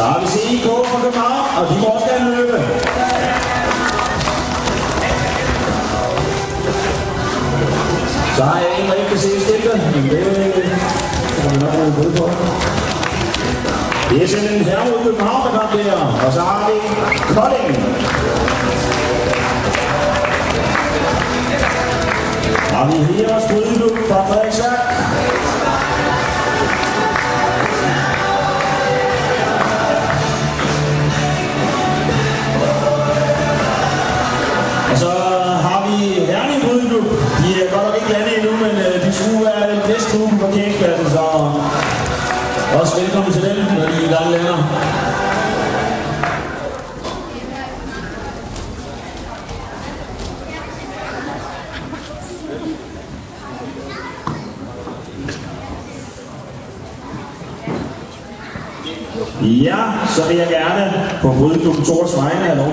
Så har vi set IK fra København, og de må også gerne løbe. Så har jeg en, der ikke kan se skiltet, men det kan man nok bruge bud på. Det er sådan en herre ude i København, der kom der, og så har vi Kolding. Og vi her også Brydeluk fra Frederiksværk. De er godt nok ikke landet endnu, men øh, de skulle være den næste uge på kirkepladsen, så øh, også velkommen til dem, når de er i gang lander. Ja, så vil jeg gerne på Brydeluk Tors vegne have lov